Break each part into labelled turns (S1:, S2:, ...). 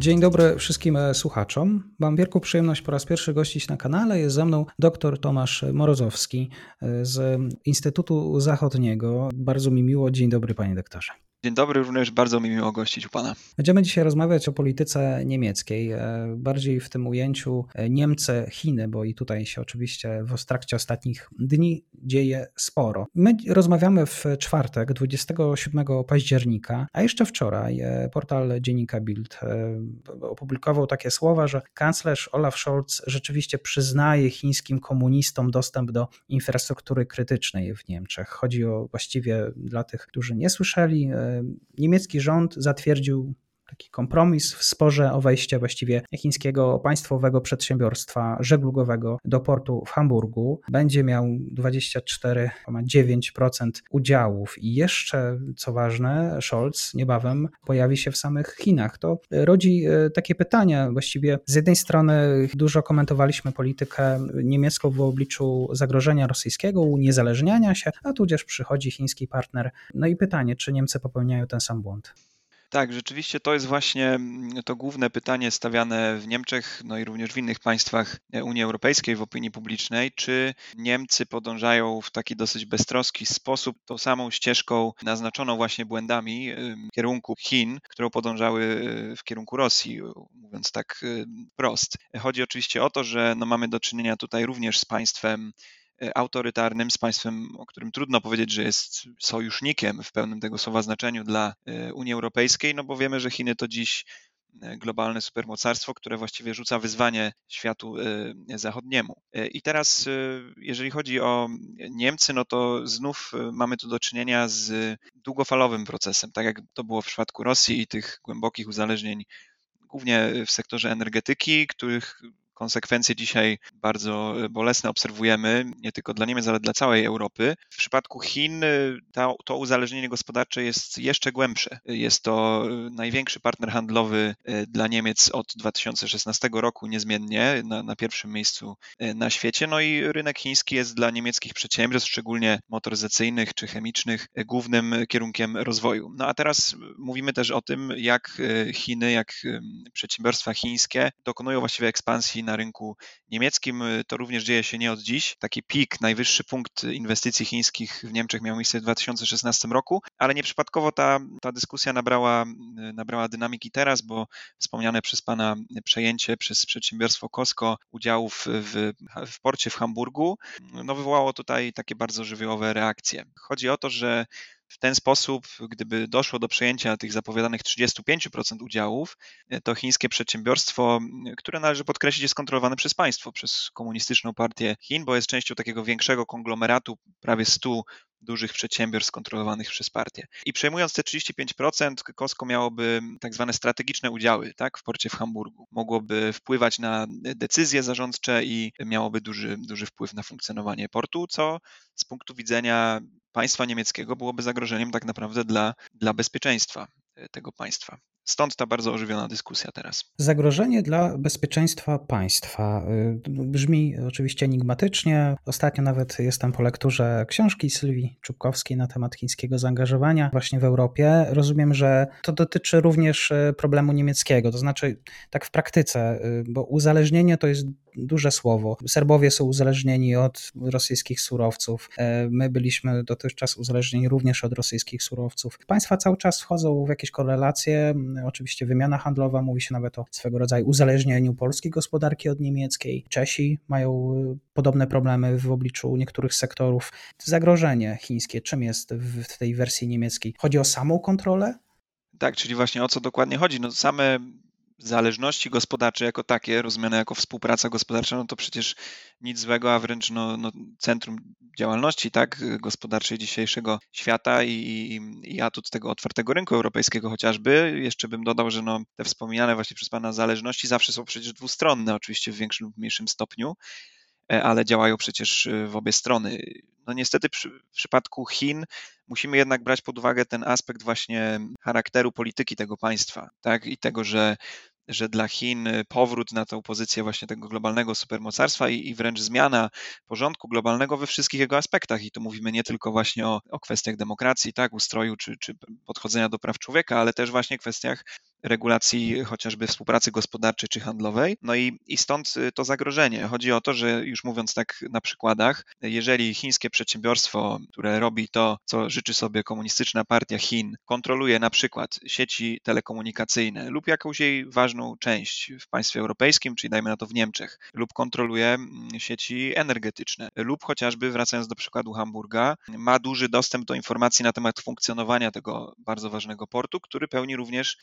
S1: Dzień dobry wszystkim e, słuchaczom. Mam wielką przyjemność po raz pierwszy gościć na kanale. Jest ze mną dr Tomasz Morozowski e, z Instytutu Zachodniego. Bardzo mi miło. Dzień dobry, panie doktorze.
S2: Dzień dobry, również bardzo mi miło gościć u Pana.
S1: Będziemy dzisiaj rozmawiać o polityce niemieckiej, e, bardziej w tym ujęciu Niemcy, Chiny, bo i tutaj się oczywiście w trakcie ostatnich dni dzieje sporo. My rozmawiamy w czwartek, 27 października, a jeszcze wczoraj e, portal dziennika Bild opublikował takie słowa, że kanclerz Olaf Scholz rzeczywiście przyznaje chińskim komunistom dostęp do infrastruktury krytycznej w Niemczech. Chodzi o właściwie dla tych, którzy nie słyszeli, niemiecki rząd zatwierdził taki kompromis w sporze o wejście właściwie chińskiego państwowego przedsiębiorstwa żeglugowego do portu w Hamburgu. Będzie miał 24,9% udziałów i jeszcze, co ważne, Scholz niebawem pojawi się w samych Chinach. To rodzi e, takie pytania. Właściwie z jednej strony dużo komentowaliśmy politykę niemiecką w obliczu zagrożenia rosyjskiego, uniezależniania się, a tudzież przychodzi chiński partner. No i pytanie, czy Niemcy popełniają ten sam błąd?
S2: Tak, rzeczywiście to jest właśnie mm, to główne pytanie stawiane w Niemczech, no i również w innych państwach Unii Europejskiej w opinii publicznej, czy Niemcy podążają w taki dosyć beztroski sposób tą samą ścieżką naznaczoną właśnie błędami w kierunku Chin, którą podążały y, w kierunku Rosji, mówiąc tak prost. Chodzi oczywiście o to, że no mamy do czynienia tutaj również z państwem E, autorytarnym, z państwem, o którym trudno powiedzieć, że jest sojusznikiem w pełnym tego słowa znaczeniu dla e, Unii Europejskiej, no bo wiemy, że Chiny to dziś e, globalne supermocarstwo, które właściwie rzuca wyzwanie światu zachodniemu. I teraz, jeżeli chodzi o Niemcy, no to znów mamy tu do czynienia z długofalowym procesem, tak jak to było w przypadku Rosji i tych głębokich uzależnień, głównie w sektorze energetyki, których konsekwencje dzisiaj bardzo e, bolesne obserwujemy, nie tylko dla Niemiec, ale dla całej Europy. W przypadku Chin e, to, to uzależnienie gospodarcze jest jeszcze głębsze. Jest to e, największy partner handlowy dla Niemiec od 2016 roku niezmiennie, na, na pierwszym miejscu na świecie. No i rynek chiński jest dla niemieckich przedsiębiorstw, szczególnie motoryzacyjnych czy chemicznych, głównym kierunkiem rozwoju. No a teraz mówimy też o tym, jak Chiny, jak przedsiębiorstwa chińskie dokonują właściwie ekspansji na rynku niemieckim. To również dzieje się nie od dziś. Taki pik, najwyższy punkt inwestycji chińskich w Niemczech miał miejsce w 2016 roku, ale nieprzypadkowo ta, ta dyskusja nabrała, nabrała dynamiki teraz, bo wspomniane przez Pana przejęcie przez przedsiębiorstwo Costco udziałów w, w porcie w Hamburgu no, wywołało tutaj takie bardzo żywiołowe reakcje. Chodzi o to, że w ten sposób, gdyby doszło do przejęcia tych zapowiadanych 35% udziałów, e, to chińskie przedsiębiorstwo, które należy podkreślić, jest kontrolowane przez państwo, przez Komunistyczną Partię Chin, bo jest częścią takiego większego konglomeratu prawie 100 dużych przedsiębiorstw kontrolowanych przez partię. I przejmując te 35%, Costco miałoby tak zwane strategiczne udziały tak, w porcie w Hamburgu. Mogłoby wpływać na decyzje zarządcze i miałoby duży, duży wpływ na funkcjonowanie portu, co z punktu widzenia państwa niemieckiego byłoby zagrożeniem tak naprawdę dla, dla bezpieczeństwa tego państwa. Stąd ta bardzo ożywiona dyskusja teraz.
S1: Zagrożenie dla bezpieczeństwa państwa y, brzmi oczywiście enigmatycznie. Ostatnio nawet jestem po lekturze książki Sylwii Czubkowskiej na temat chińskiego zaangażowania właśnie w Europie. Rozumiem, że to dotyczy również y, problemu niemieckiego, to znaczy tak w praktyce, bo uzależnienie to jest duże słowo. Serbowie są uzależnieni od rosyjskich surowców. My byliśmy dotychczas uzależnieni również od rosyjskich surowców. Państwa cały czas wchodzą w jakieś korelacje, Oczywiście wymiana handlowa, mówi się nawet o swego rodzaju uzależnieniu polskiej gospodarki od niemieckiej. Czesi mają y, podobne problemy w obliczu niektórych sektorów. Zagrożenie chińskie, czym jest w tej wersji niemieckiej? Chodzi o samą kontrolę?
S2: Tak, czyli właśnie o co dokładnie chodzi? No same zależności gospodarcze jako takie, rozumiane jako współpraca gospodarcza, no to przecież nic złego, a wręcz no, no centrum działalności tak, gospodarczej dzisiejszego świata i, i, i atut tego otwartego rynku europejskiego chociażby. Jeszcze bym dodał, że no, te wspomniane właśnie przez Pana zależności zawsze są przecież dwustronne, oczywiście w większym lub mniejszym stopniu, e, ale działają przecież e, w obie strony. No niestety przy, w przypadku Chin musimy jednak brać pod uwagę ten aspekt właśnie charakteru polityki tego państwa, tak, i tego, że że dla Chin powrót na tę pozycję właśnie tego globalnego supermocarstwa i, i wręcz zmiana porządku globalnego we wszystkich jego aspektach. I tu mówimy nie tylko właśnie o, o kwestiach demokracji, tak, ustroju czy, czy podchodzenia do praw człowieka, ale też właśnie kwestiach regulacji chociażby współpracy gospodarczej czy handlowej. No i, i stąd y, to zagrożenie. Chodzi o to, że już mówiąc tak na przykładach, jeżeli chińskie przedsiębiorstwo, które robi to, co życzy sobie komunistyczna partia Chin, kontroluje na przykład sieci telekomunikacyjne lub jakąś jej ważną część w państwie europejskim, czyli dajmy na to w Niemczech, lub kontroluje mm, sieci energetyczne, lub chociażby, wracając do przykładu Hamburga, ma duży dostęp do informacji na temat funkcjonowania tego bardzo ważnego portu, który pełni również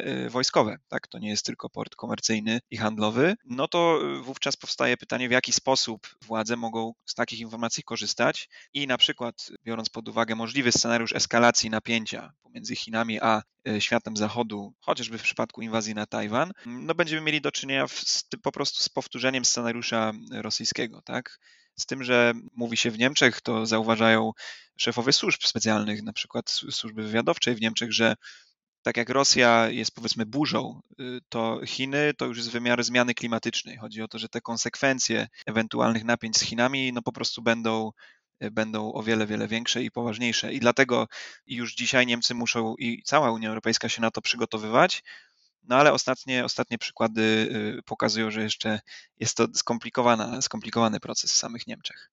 S2: Y, wojskowe, tak? To nie jest tylko port komercyjny i handlowy, no to y, wówczas powstaje pytanie, w jaki sposób władze mogą z takich informacji korzystać i na przykład biorąc pod uwagę możliwy scenariusz eskalacji napięcia pomiędzy Chinami a y, światem zachodu, chociażby w przypadku inwazji na Tajwan, no będziemy mieli do czynienia z, po prostu z powtórzeniem scenariusza rosyjskiego, tak? Z tym, że mówi się w Niemczech, to zauważają szefowie służb specjalnych, na przykład służby wywiadowczej w Niemczech, że tak jak Rosja jest powiedzmy burzą, y, to Chiny to już jest wymiar zmiany klimatycznej. Chodzi o to, że te konsekwencje ewentualnych napięć z Chinami no po prostu będą, y, będą o wiele, wiele większe i poważniejsze. I dlatego już dzisiaj Niemcy muszą i cała Unia Europejska się na to przygotowywać, no ale ostatnie, ostatnie przykłady y, pokazują, że jeszcze jest to skomplikowana, skomplikowany proces w samych Niemczech.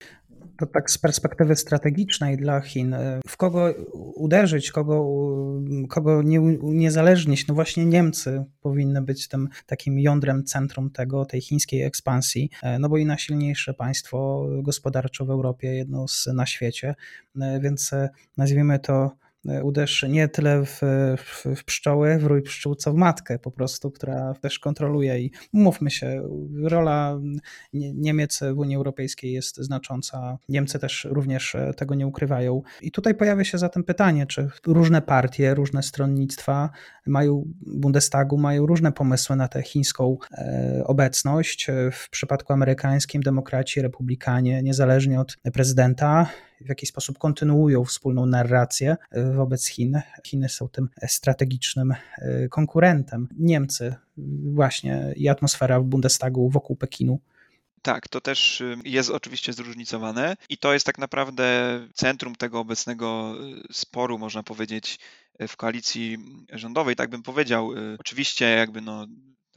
S1: To tak z perspektywy strategicznej dla Chin, y, w kogo uderzyć, kogo, kogo nie uniezależnić? No właśnie Niemcy powinny być tym takim jądrem, centrum tego, tej chińskiej ekspansji, y, no bo i najsilniejsze państwo gospodarczo w Europie, jedno z na świecie, więc nazwijmy to uderz nie tyle w, w, w pszczoły, w rój pszczół, co w matkę po prostu, która też kontroluje i mówmy się, rola Niemiec w Unii Europejskiej jest znacząca. Niemcy też również e, tego nie ukrywają. I tutaj pojawia się zatem pytanie, czy różne partie, różne stronnictwa mają Bundestagu, mają różne pomysły na tę chińską e, obecność. W przypadku amerykańskim demokraci, republikanie, niezależnie od prezydenta, w jakiś sposób kontynuują wspólną narrację e, wobec Chin. Chiny są tym strategicznym e, konkurentem. Niemcy, właśnie i atmosfera w Bundestagu wokół Pekinu.
S2: Tak, to też y, jest oczywiście zróżnicowane i to jest tak naprawdę centrum tego obecnego y, sporu, można powiedzieć, w koalicji rządowej, tak bym powiedział. Y, oczywiście jakby no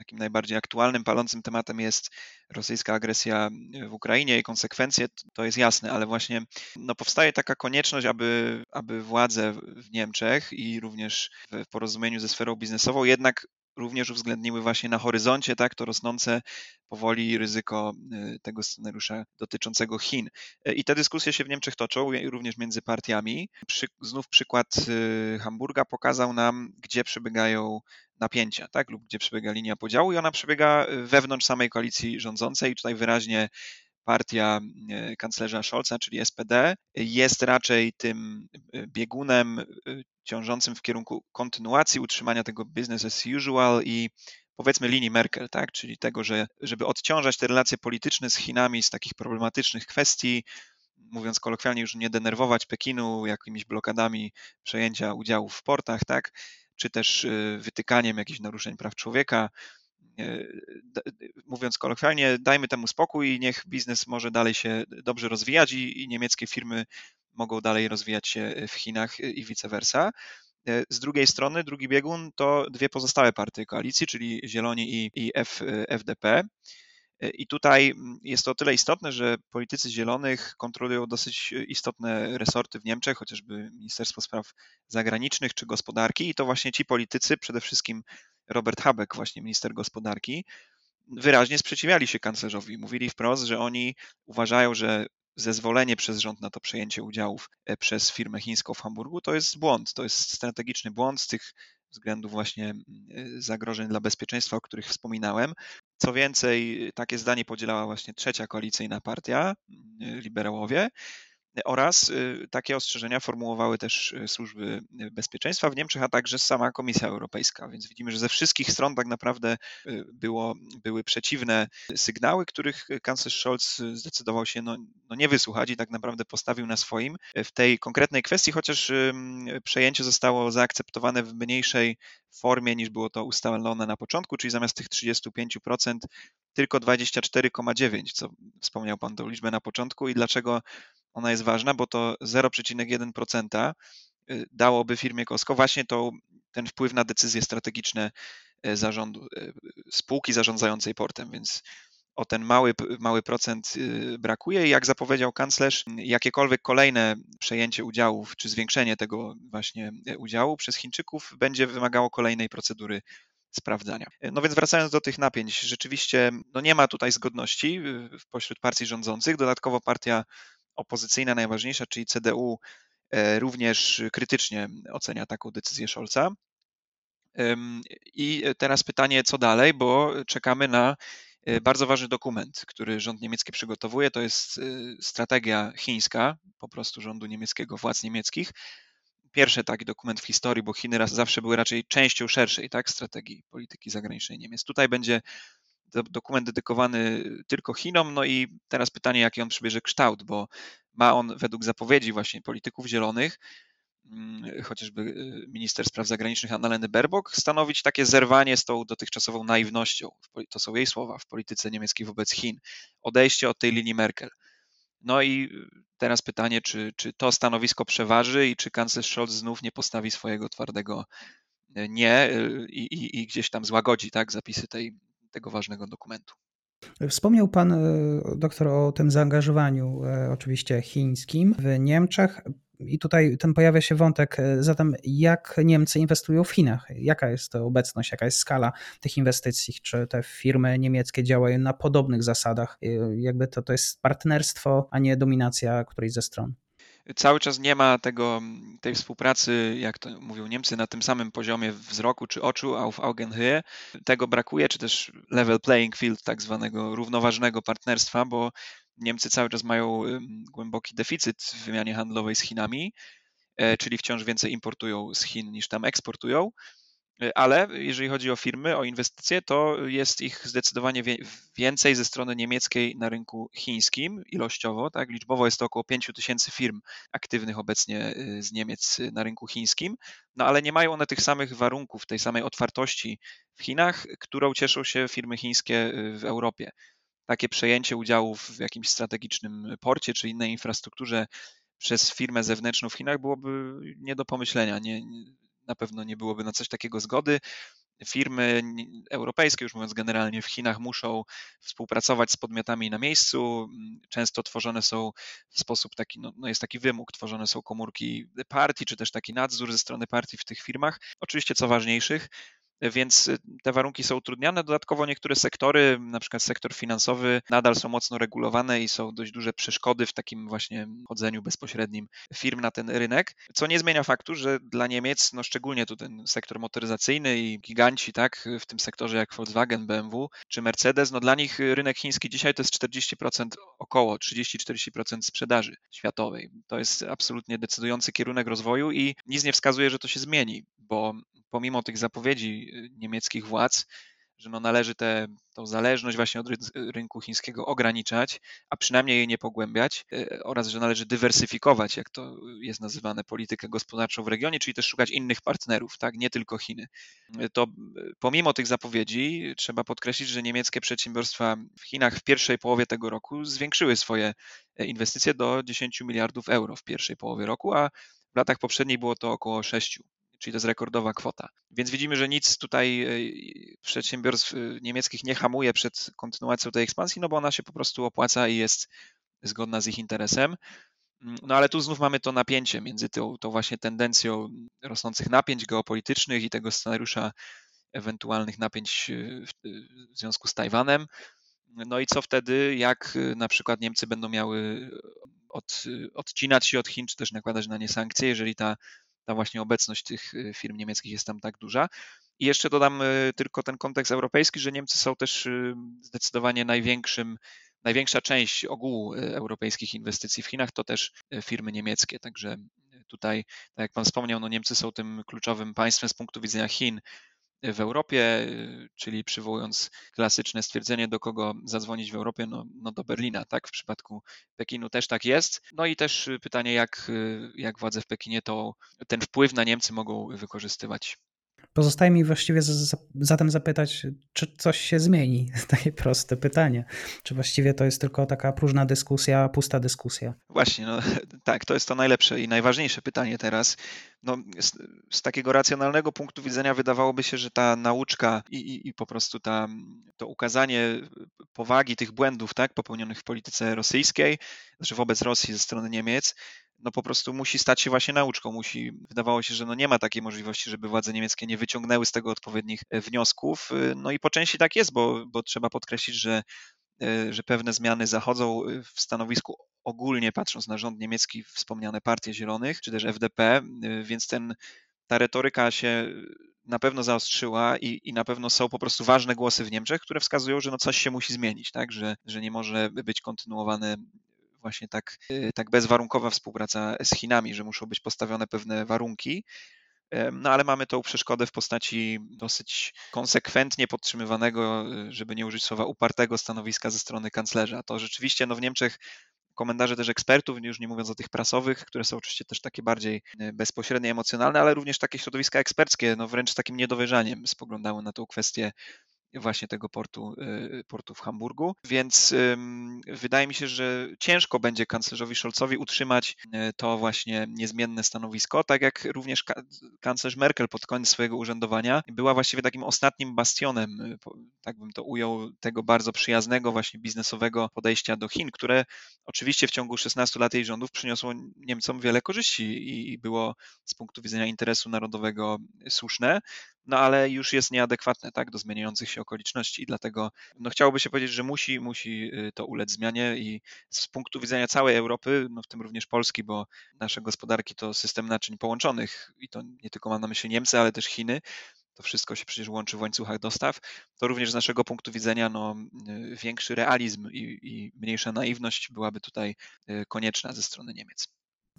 S2: takim najbardziej aktualnym, palącym tematem jest rosyjska agresja w Ukrainie i konsekwencje, to jest jasne, ale właśnie no, powstaje taka konieczność, aby, aby władze w Niemczech i również w porozumieniu ze sferą biznesową jednak również uwzględniły właśnie na horyzoncie tak, to rosnące powoli ryzyko y, tego scenariusza dotyczącego Chin. Y, I te dyskusje się w Niemczech toczą, również między partiami. Przy, znów przykład y, Hamburga pokazał nam, gdzie przebiegają napięcia, tak, lub gdzie przebiega linia podziału i ona przebiega wewnątrz samej koalicji rządzącej. I tutaj wyraźnie partia kanclerza Scholza, czyli SPD, jest raczej tym biegunem ciążącym w kierunku kontynuacji utrzymania tego business as usual i powiedzmy linii Merkel, tak? czyli tego, że żeby odciążać te relacje polityczne z Chinami z takich problematycznych kwestii, mówiąc kolokwialnie, już nie denerwować Pekinu jakimiś blokadami przejęcia udziałów w portach, tak? czy też y, wytykaniem jakichś naruszeń praw człowieka. Y, mówiąc kolokwialnie, dajmy temu spokój i niech biznes może dalej się dobrze rozwijać i, i niemieckie firmy mogą dalej rozwijać się w Chinach i vice versa. E, z drugiej strony, drugi biegun to dwie pozostałe partie koalicji, czyli Zieloni i, i F, FDP. I tutaj mm, jest to o tyle istotne, że politycy Zielonych kontrolują dosyć istotne resorty w Niemczech, chociażby Ministerstwo Spraw Zagranicznych czy Gospodarki, i to właśnie ci politycy, przede wszystkim Robert Habeck, właśnie minister gospodarki, wyraźnie sprzeciwiali się kanclerzowi. Mówili wprost, że oni uważają, że zezwolenie przez rząd na to przejęcie udziałów e, przez firmę chińską w Hamburgu, to jest błąd, to jest strategiczny błąd z tych względów właśnie e, zagrożeń dla bezpieczeństwa, o których wspominałem. Co więcej, takie zdanie podzielała właśnie trzecia koalicyjna partia, liberałowie, oraz y, takie ostrzeżenia formułowały też y, służby bezpieczeństwa w Niemczech, a także sama Komisja Europejska. Więc widzimy, że ze wszystkich stron tak naprawdę było, były przeciwne sygnały, których kanclerz Scholz zdecydował się no, no nie wysłuchać i tak naprawdę postawił na swoim w tej konkretnej kwestii, chociaż przejęcie zostało zaakceptowane w mniejszej formie niż było to ustalone na początku, czyli zamiast tych 35% tylko 24,9, co wspomniał Pan tą liczbę na początku i dlaczego ona jest ważna, bo to 0,1% y, dałoby firmie Costco właśnie to, ten wpływ na decyzje strategiczne y, zarządu, y, spółki zarządzającej portem, więc o ten mały, mały procent brakuje i jak zapowiedział kanclerz, jakiekolwiek kolejne przejęcie udziałów czy zwiększenie tego właśnie udziału przez Chińczyków będzie wymagało kolejnej procedury sprawdzania. No więc wracając do tych napięć, rzeczywiście no nie ma tutaj zgodności pośród partii rządzących. Dodatkowo partia opozycyjna najważniejsza, czyli CDU, e, również krytycznie ocenia taką decyzję Scholza. I teraz pytanie, co dalej, bo czekamy na e, bardzo ważny dokument, który rząd niemiecki przygotowuje. To jest e, strategia chińska, po prostu rządu niemieckiego, władz niemieckich. Pierwszy taki dokument w historii, bo Chiny raz zawsze były raczej częścią szerszej tak, strategii polityki zagranicznej Niemiec. Tutaj będzie dokument dedykowany tylko Chinom. No i teraz pytanie, jaki on przybierze kształt, bo ma on według zapowiedzi właśnie polityków zielonych, mm, chociażby y, minister spraw zagranicznych Annaleny Baerbock, stanowić takie zerwanie z tą dotychczasową naiwnością, to są jej słowa, w polityce niemieckiej wobec Chin, odejście od tej linii Merkel. No i teraz pytanie, czy, czy to stanowisko przeważy i czy kanclerz Scholz znów nie postawi swojego twardego y, nie y, i, i, i gdzieś tam złagodzi tak, zapisy tej, tego ważnego dokumentu.
S1: Wspomniał Pan, e, doktor, o tym zaangażowaniu, e, oczywiście chińskim w Niemczech. I tutaj ten pojawia się wątek, e, zatem jak Niemcy inwestują w Chinach? Jaka jest to obecność, jaka jest skala tych inwestycji? Czy te firmy niemieckie działają na podobnych zasadach? Jakby to, to jest partnerstwo, a nie dominacja którejś ze stron?
S2: Cały czas nie ma tego, tej współpracy, jak to mówią Niemcy, na tym samym poziomie wzroku czy oczu, auf Augenhöhe. Tego brakuje, czy też level playing field, tak zwanego równoważnego partnerstwa, bo Niemcy cały czas mają głęboki deficyt w wymianie handlowej z Chinami, e, czyli wciąż więcej importują z Chin niż tam eksportują. E, ale jeżeli chodzi o firmy, o inwestycje, to jest ich zdecydowanie więcej ze strony niemieckiej na rynku chińskim ilościowo. Tak? Liczbowo jest to około 5 tysięcy firm aktywnych obecnie e, z Niemiec na rynku chińskim, no ale nie mają one tych samych warunków, tej samej otwartości w Chinach, którą cieszą się firmy chińskie w Europie. Takie przejęcie udziałów w jakimś strategicznym porcie czy innej infrastrukturze przez firmę zewnętrzną w Chinach byłoby nie do pomyślenia. Nie, na pewno nie byłoby na coś takiego zgody. Firmy europejskie, już mówiąc generalnie, w Chinach muszą współpracować z podmiotami na miejscu. Często tworzone są w sposób taki, no, no jest taki wymóg, tworzone są komórki partii, czy też taki nadzór ze strony partii w tych firmach. Oczywiście, co ważniejszych, więc y, te warunki są utrudniane. Dodatkowo niektóre sektory, na przykład sektor finansowy, nadal są mocno regulowane i są dość duże przeszkody w takim właśnie chodzeniu bezpośrednim firm na ten rynek, co nie zmienia faktu, że dla Niemiec, no szczególnie tu ten sektor motoryzacyjny i giganci, tak, w tym sektorze jak Volkswagen, BMW czy Mercedes, no dla nich rynek chiński dzisiaj to jest 40% około 30-40% sprzedaży światowej. To jest absolutnie decydujący kierunek rozwoju i nic nie wskazuje, że to się zmieni, bo pomimo tych zapowiedzi y, niemieckich władz, że no należy tę zależność właśnie od rynku chińskiego ograniczać, a przynajmniej jej nie pogłębiać, y, oraz że należy dywersyfikować, jak to jest nazywane, politykę gospodarczą w regionie, czyli też szukać innych partnerów, tak, nie tylko Chiny. Y, to pomimo tych zapowiedzi trzeba podkreślić, że niemieckie przedsiębiorstwa w Chinach w pierwszej połowie tego roku zwiększyły swoje inwestycje do 10 miliardów euro w pierwszej połowie roku, a w latach poprzednich było to około 6 czyli to jest rekordowa kwota. Więc widzimy, że nic tutaj e, przedsiębiorstw e, niemieckich nie hamuje przed kontynuacją tej ekspansji, no bo ona się po prostu opłaca i jest zgodna z ich interesem. Mm, no ale tu znów mamy to napięcie między tą, tą właśnie tendencją rosnących napięć geopolitycznych i tego scenariusza ewentualnych napięć e, w, związku z Tajwanem. No i co wtedy, jak na przykład Niemcy będą miały od, odcinać się od Chin, czy też nakładać na nie sankcje, jeżeli ta ta właśnie obecność tych y, firm niemieckich jest tam tak duża. I jeszcze dodam y, tylko ten kontekst europejski, że Niemcy są też y, zdecydowanie największym największa część ogółu europejskich inwestycji w Chinach to też firmy niemieckie. Także tutaj, tak jak Pan wspomniał, no Niemcy są tym kluczowym państwem z punktu widzenia Chin w Europie, czyli przywołując klasyczne stwierdzenie, do kogo zadzwonić w Europie, no, no do Berlina, tak? W przypadku Pekinu też tak jest. No i też pytanie, jak, jak władze w Pekinie to ten wpływ na Niemcy mogą wykorzystywać.
S1: Pozostaje mi właściwie zatem zapytać, czy coś się zmieni? Takie proste pytanie. Czy właściwie to jest tylko taka próżna dyskusja, pusta dyskusja?
S2: Właśnie, no, tak, to jest to najlepsze i najważniejsze pytanie teraz. No, z, z takiego racjonalnego punktu widzenia wydawałoby się, że ta nauczka i, i, i po prostu ta, to ukazanie powagi tych błędów tak, popełnionych w polityce rosyjskiej, znaczy wobec Rosji ze strony Niemiec, no po prostu musi stać się właśnie nauczką. Musi, wydawało się, że no nie ma takiej możliwości, żeby władze niemieckie nie wyciągnęły z tego odpowiednich e, wniosków. E, no i po części tak jest, bo, bo trzeba podkreślić, że, e, że pewne zmiany zachodzą w stanowisku ogólnie patrząc na rząd niemiecki, wspomniane partie zielonych, czy też FDP, więc ten, ta retoryka się na pewno zaostrzyła i, i na pewno są po prostu ważne głosy w Niemczech, które wskazują, że no coś się musi zmienić, tak? że, że nie może być kontynuowane właśnie tak, y, tak bezwarunkowa współpraca z Chinami, że muszą być postawione pewne warunki. No ale mamy tą przeszkodę w postaci dosyć konsekwentnie podtrzymywanego, y, żeby nie użyć słowa upartego stanowiska ze strony kanclerza. To rzeczywiście no w Niemczech komentarze też ekspertów, już nie mówiąc o tych prasowych, które są oczywiście też takie bardziej y, bezpośrednie, emocjonalne, ale również takie środowiska eksperckie, no wręcz z takim niedowierzaniem spoglądały na tę kwestię właśnie tego portu, y, portu w Hamburgu. Więc wydaje mi się, że ciężko będzie kanclerzowi Scholzowi utrzymać y, to właśnie niezmienne stanowisko, tak jak również kanclerz Merkel pod koniec swojego urzędowania była właściwie takim ostatnim bastionem, y, tak bym to ujął, tego bardzo przyjaznego właśnie biznesowego podejścia do Chin, które oczywiście w ciągu 16 lat jej rządów przyniosło Niemcom wiele korzyści i było z punktu widzenia interesu narodowego słuszne no ale już jest nieadekwatne tak, do zmieniających się okoliczności i dlatego no, chciałoby się powiedzieć, że musi, musi y, to ulec zmianie i z punktu widzenia całej Europy, no w tym również Polski, bo nasze gospodarki to system naczyń połączonych i to nie tylko mam na myśli Niemcy, ale też Chiny, to wszystko się przecież łączy w łańcuchach dostaw, to również z naszego punktu widzenia no, y, większy realizm i, i mniejsza naiwność byłaby tutaj y, konieczna ze strony Niemiec.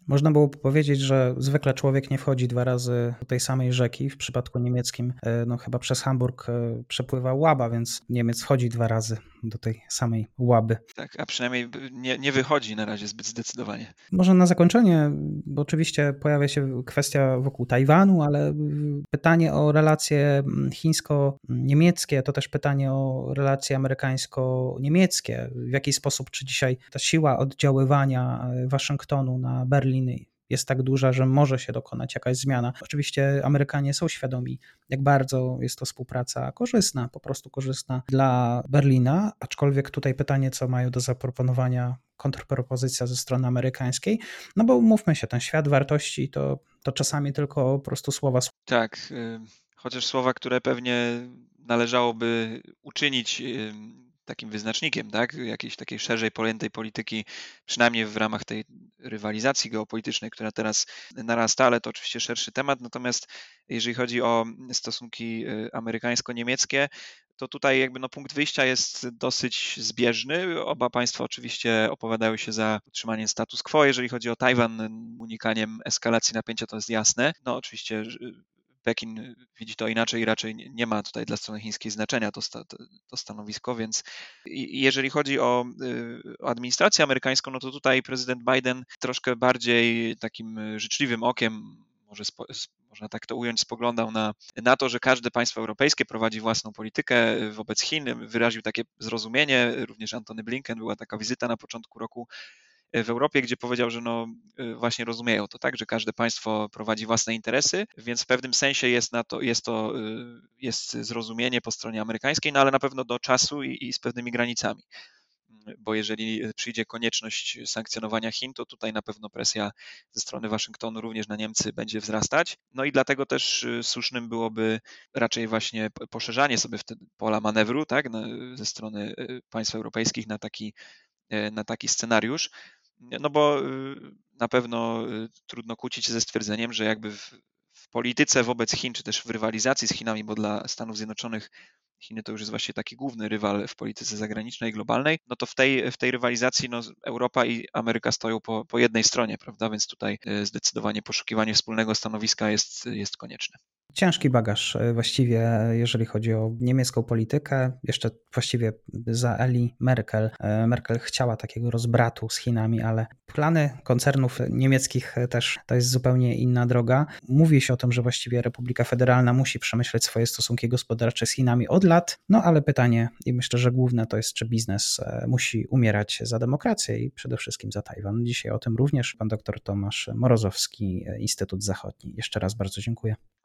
S1: Można było powiedzieć, że zwykle człowiek nie wchodzi dwa razy do tej samej rzeki. W przypadku niemieckim, e, no chyba przez Hamburg e, przepływa Łaba, więc Niemiec wchodzi dwa razy do tej samej Łaby.
S2: Tak, a przynajmniej nie, nie wychodzi na razie zbyt zdecydowanie.
S1: Może na zakończenie, bo oczywiście pojawia się kwestia wokół Tajwanu, ale pytanie o relacje chińsko-niemieckie to też pytanie o relacje amerykańsko-niemieckie. W jaki sposób, czy dzisiaj ta siła oddziaływania e, Waszyngtonu na Berlin jest tak duża, że może się dokonać jakaś zmiana. Oczywiście Amerykanie są świadomi, jak bardzo jest to współpraca korzystna, po prostu korzystna dla Berlina, aczkolwiek tutaj pytanie, co mają do zaproponowania kontrpropozycja ze strony amerykańskiej, no bo mówmy się, ten świat wartości to, to czasami tylko po prostu słowa.
S2: Tak, chociaż słowa, które pewnie należałoby uczynić takim wyznacznikiem, tak? Jakiejś takiej szerzej pojętej polityki, przynajmniej w ramach tej rywalizacji geopolitycznej, która teraz narasta, ale to oczywiście szerszy temat. Natomiast jeżeli chodzi o stosunki y, amerykańsko-niemieckie, to tutaj jakby no punkt wyjścia jest dosyć zbieżny. Oba państwa oczywiście opowiadają się za utrzymaniem status quo. Jeżeli chodzi o Tajwan, unikaniem eskalacji napięcia, to jest jasne. No oczywiście Pekin widzi to inaczej i raczej nie ma tutaj dla strony chińskiej znaczenia to, to stanowisko, więc jeżeli chodzi o, y, o, administrację amerykańską, no to tutaj prezydent Biden troszkę bardziej takim życzliwym okiem, może spo, można tak to ująć, spoglądał na, na to, że każde państwo europejskie prowadzi własną politykę wobec Chin, wyraził takie zrozumienie, również Antony Blinken, była taka wizyta na początku roku w Europie, gdzie powiedział, że no y, właśnie rozumieją to tak, że każde państwo prowadzi własne interesy, więc w pewnym sensie jest na to, jest to y, jest zrozumienie po stronie amerykańskiej, no ale na pewno do czasu i, i z pewnymi granicami bo jeżeli przyjdzie konieczność sankcjonowania Chin, to tutaj na pewno presja ze strony Waszyngtonu również na Niemcy będzie wzrastać. No i dlatego też y, słusznym byłoby raczej właśnie poszerzanie sobie pola manewru tak, ze strony państw europejskich na taki, na taki scenariusz. No bo y, na pewno y, trudno kłócić się ze stwierdzeniem, że jakby w, w polityce wobec Chin, czy też w rywalizacji z Chinami, bo dla Stanów Zjednoczonych Chiny to już jest właściwie taki główny rywal w polityce zagranicznej, globalnej, no to w tej, w tej rywalizacji no, Europa i Ameryka stoją po, po jednej stronie, prawda? Więc tutaj zdecydowanie poszukiwanie wspólnego stanowiska jest, jest konieczne
S1: ciężki bagaż e, właściwie, jeżeli chodzi o niemiecką politykę. Jeszcze właściwie za Eli Merkel. E, Merkel chciała takiego rozbratu z Chinami, ale plany koncernów niemieckich też to jest zupełnie inna droga. Mówi się o tym, że właściwie Republika Federalna musi przemyśleć swoje stosunki gospodarcze z Chinami od lat, no ale pytanie i myślę, że główne to jest, czy biznes e, musi umierać za demokrację i przede wszystkim za Tajwan. Dzisiaj o tym również pan dr Tomasz Morozowski, Instytut Zachodni. Jeszcze raz bardzo dziękuję.